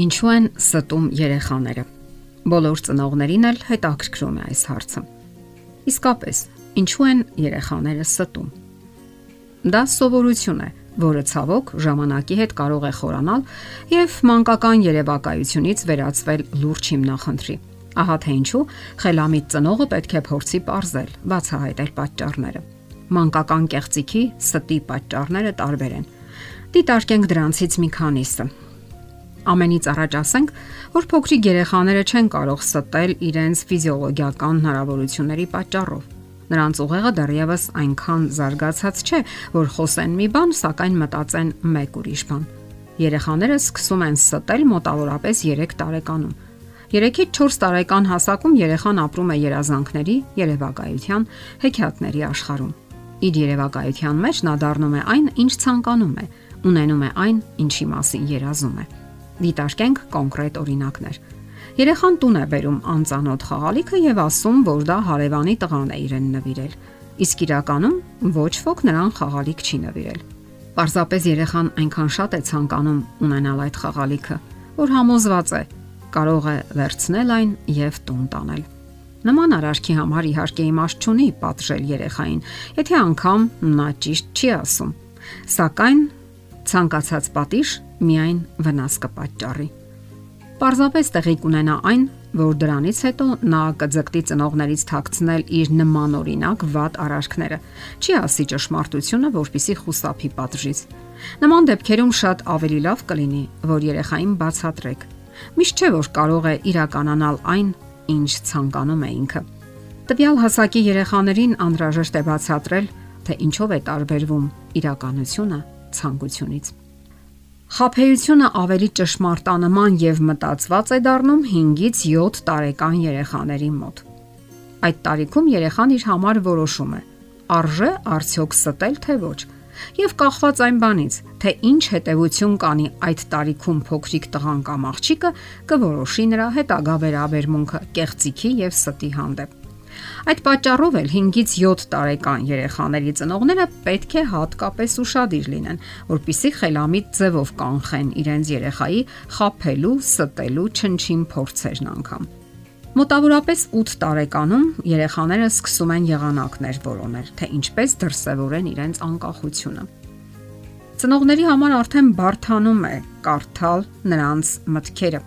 Ինչու են ստում երեխաները։ Բոլոր ծնողներին էլ հետաքրքրում է այս հարցը։ Իսկապես, ինչու են երեխաները ստում։ Դա սովորություն է, որը ցավոք ժամանակի հետ կարող է խորանալ եւ մանկական երևակայությունից վերածվել լուրջ հիմնախնդրի։ Ահա թե ինչու խելամիտ ծնողը պետք է փորձի ողրզել, բացահայտել պատճառները։ Մանկական կեղծիքի ստի պատճառները տարբեր են։ Դիտարկենք դրանցից մի քանիսը Ամենից առաջ ասենք, որ փոքրիկ երեխաները չեն կարող ստել իրենց ֆիզիոլոգիական հնարավորությունների պատճառով։ Նրանց ուղեղը դեռևս այնքան զարգացած չէ, որ խոսեն մի բան, սակայն մտածեն մեկ ուրիշ բան։ Երեխաները սկսում են ստել մոտավորապես 3 տարեկանում։ 3-ից 4 տարեկան հասակում երեխան ապրում է երազանքների, երևակայության, հեքիաթների աշխարհում։ Իր երևակայության մեջ նա դառնում է այն, ինչ ցանկանում է, ունենում է այն, ինչի մասին երազում է։ Դիտարկենք կոնկրետ օրինակներ։ Երեխան տուն է բերում անծանոթ խաղալիքը եւ ասում, որ դա հարևանի տղան է իրեն նվիրել։ Իսկ իրականում ոչ ոք նրան խաղալիք չի նվիրել։ Պարզապես երեխան այնքան շատ է ցանկանում ունենալ այդ խաղալիքը, որ համոզված է կարող է վերցնել այն եւ տուն տանել։ Նման արարքի համար իհարկե իմաստ չունի պատժել երեխային, եթե անգամ նա ճիշտ չի ասում։ Սակայն ցանկացած պատիժ միայն վնաս կպատճառի։ Պարզապես տեղի կունենա այն, որ դրանից հետո նա կձգտի ծնողներից թաքցնել իր նման օրինակ վատ արարքները։ Չի ասի ճշմարտությունը, որpիսի խուսափի պատժից։ Նման դեպքերում շատ ավելի լավ կլինի, որ երեխային բացատրեք։ Միշտ չէ որ կարող է իրականանալ այն, ինչ ցանկանում է ինքը։ Տվյալ հասակի երեխաներին անհրաժեշտ է բացատրել, թե ինչով է տարբերվում իրականությունը ցանկությունից։ Խափեությունը ավելի ճշմարտանման եւ մտածված է դառնում 5-ից 7 տարեկան երեխաների մոտ։ Այդ տարիքում երեխան իր համար որոշում է. արժե արդյոք ստել թե ոչ։ Եվ կախված այն բանից, թե ինչ հետևություն կանի այդ տարիքում փոքրիկ տղան կամ աղջիկը, կորոշի նրա հետագա վերաբերմունքը կեղծիքի եւ ստի հանդեպ։ Այդ պատճառով էլ 5-ից 7 տարեկան երեխաների ծնողները պետք է հատկապես ուրախadir լինեն, որpիսի խելամիտ ձևով կանխեն իրենց երեխայի խափելու, ստելու չնչին փորձերն անգամ։ Մոտավորապես 8 տարեկանում երեխաները սկսում են եղանակներ որոնել, թե ինչպես դրսևորեն իրենց անկախությունը։ Ծնողների համար արդեն բարթանում է կարդալ նրանց մտքերը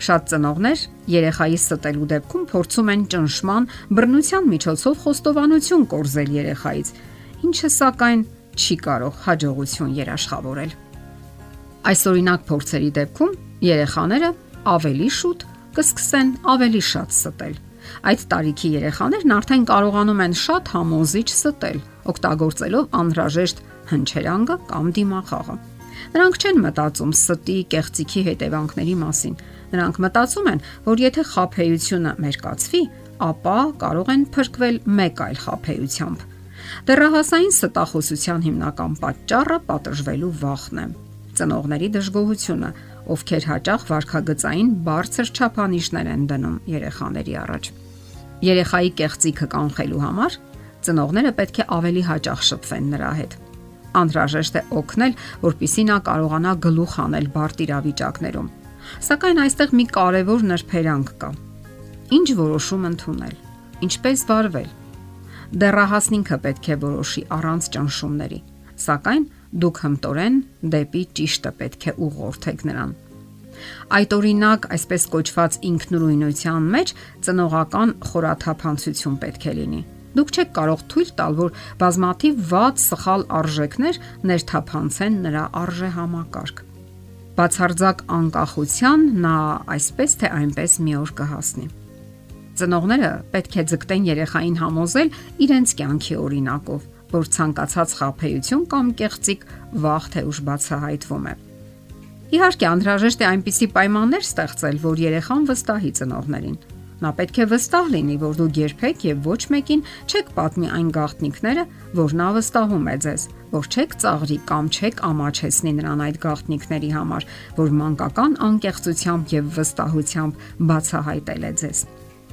Շատ ծնողներ երեխայի ստելու դեպքում փորձում են ճնշման բռնության միջոցով խոստովանություն կորզել երեխայից, ինչը սակայն չի կարող հաջողություն երաշխավորել։ Այս օրինակ փորձերի դեպքում երեխաները ավելի շուտ կսկսեն ավելի շատ ստել։ Այդ տարիքի երեխաներն արդեն կարողանում են շատ համոզիչ ստել, օգտագործելով անհրաժեշտ հնչերանգը կամ դիմախաղը։ Նրանք չեն մտածում ստի կեղծիքի հետևանքների մասին, Նրանք մտածում են, որ եթե խափեությունը մերկացվի, ապա կարող են փրկվել մեկ այլ խափեությամբ։ Դեռահասային ստախոսության հիմնական պատճառը պատժվելու վախն է։ Ծնողների դժգոհությունը, ովքեր հաճախ վարքագծային բարձր չափանիշներ են դնում երեխաների առաջ։ Երեխայի կեղծիքը կանխելու համար ծնողները պետք է ավելի հաճախ շփվեն նրա հետ անհրաժեշտ է օգնել, որpիսի նա կարողանա գլուխ անել բարդ իրավիճակներում Սակայն այստեղ մի կարևոր նրբերանգ կա։ Ինչ որոշում ընդունել, ինչպես վարվել։ Դեռահասնինքը պետք է որոշի առանց ճնշումների, սակայն դուք հմտորեն դեպի ճիշտը պետք է ուղղորդեք նրան։ Այդ օրինակ, այսպես կոչված ինքնուրույնության մեջ ծնողական խորաթափանցություն պետք է լինի։ Դուք չեք կարող թույլ տալ, որ բազմաթիվ վատ սխալ արժեքներ ներթափանցեն նրա արժե համակարգ բացարձակ անկախության նա այսպես թե այնպես մի օր կհասնի։ Ծնողները պետք է ձգտեն երեխային համոզել իրենց կյանքի օրինակով, որ ցանկացած խափեություն կամ կեղծիկ վաղ թե ուշ բացահայտվում է։ Իհարկե, անհրաժեշտ է այնպիսի պայմաններ ստեղծել, որ երեխան վստահի ծնողներին Նա պետք է վստահ լինի, որ դուք երբեք եւ ոչ մեկին չեք պատմի այն գաղտնիքները, որ նա վստահում է ձեզ, որ չեք ծաղրի կամ չեք ամաչեցնի նրան այդ գաղտնիքների համար, որ մանկական անկեղծությամբ եւ վստահությամբ բացահայտել է ձեզ։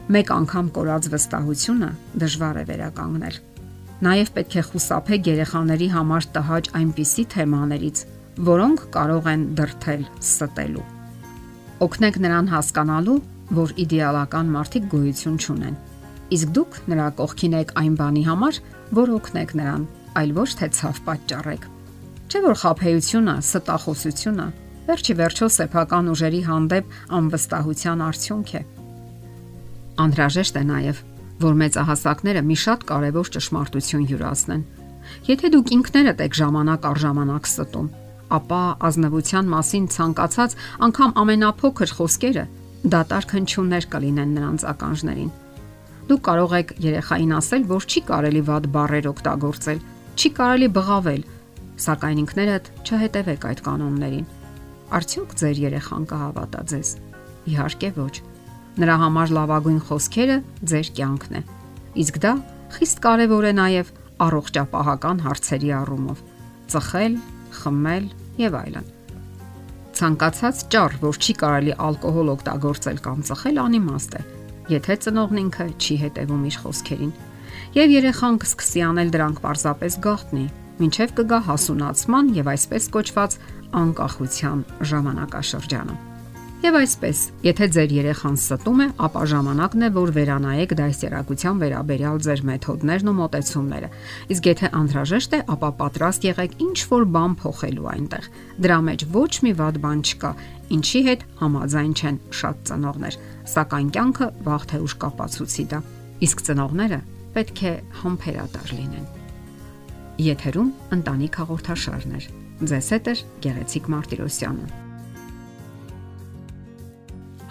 Մեկ անգամ կորած վստահությունը դժվար է վերականգնել։ Նաև պետք է խուսափեք երեխաների համար տհաճ այնպիսի թեմաներից, որոնք կարող են դրթել ստելու։ Օգնեք նրան հասկանալու, որ իդեալական մարդիկ գոյություն չունեն։ Իսկ դուք նրա կողքին եք այն բանի համար, որ օգնեք նրան, այլ ոչ թե ցավ պատճառեք։ Չէ որ խափեությունը, ստախոսությունը վերջի վերջո սեփական ուժերի հանդեպ անվստահության արդյունք է։ Անդրաժեշտ է նաև, որ մեծահասակները մի շատ կարևոր ճշմարտություն յուրացնեն։ Եթե դուք ինքներդ եք ժամանակ առ ժամանակ ստում, ապա ազնվության մասին ցանկացած անգամ ամենափոքր խոսքերը դատարկ հնչյուններ կլինեն նրանց ականջներին։ Դուք կարող եք երեխային ասել, որ չի կարելի վատ բառեր օգտագործել, չի կարելի բղավել, սակայն ինքներդ չհետևեք այդ կանոններին։ Արդյոք ձեր երեխան կհավատա ձեզ։ Իհարկե ոչ։ Նրա համար լավագույն խոսքերը ձեր կյանքն է։ Իսկ դա խիստ կարևոր է նաև առողջապահական հարցերի առումով։ Ծխել, խմել եւ այլն։ Ցանկացած ճառ, որ չի կարելի ալկոհոլ օգտագործել կամ ծխել, անիմաստ է, եթե ծնողն ինքը չի հետևում իր խոսքերին։ Եվ երեխան կսկսի անել դրանք պարզապես գաղտնի, ինչև կգա հասունացման եւ այսպես կոչված անկախության ժամանակաշրջանը։ Եվ այսպես, եթե ձեր երեխան ստում է, ապա ժամանակն է, որ վերանայեք դասերակցության վերաբերյալ ձեր մեթոդներն ու մոտեցումները։ Իսկ եթե անհրաժեշտ է, ապա պատրաստ եղեք ինչ որ բան փոխելու այնտեղ։ Դրա մեջ ոչ մի վատ բան չկա, ինչի հետ համաձայն չեն շատ ծնողներ, սակայն կյանքը վաղ թե ուշ կապացուցի դա։ Իսկ ծնողները պետք է համբերատար լինեն։ Եթերում ընտանիք հաղորդաշարներ։ Ձեզ հետ է Գեղեցիկ Մարտիրոսյանը։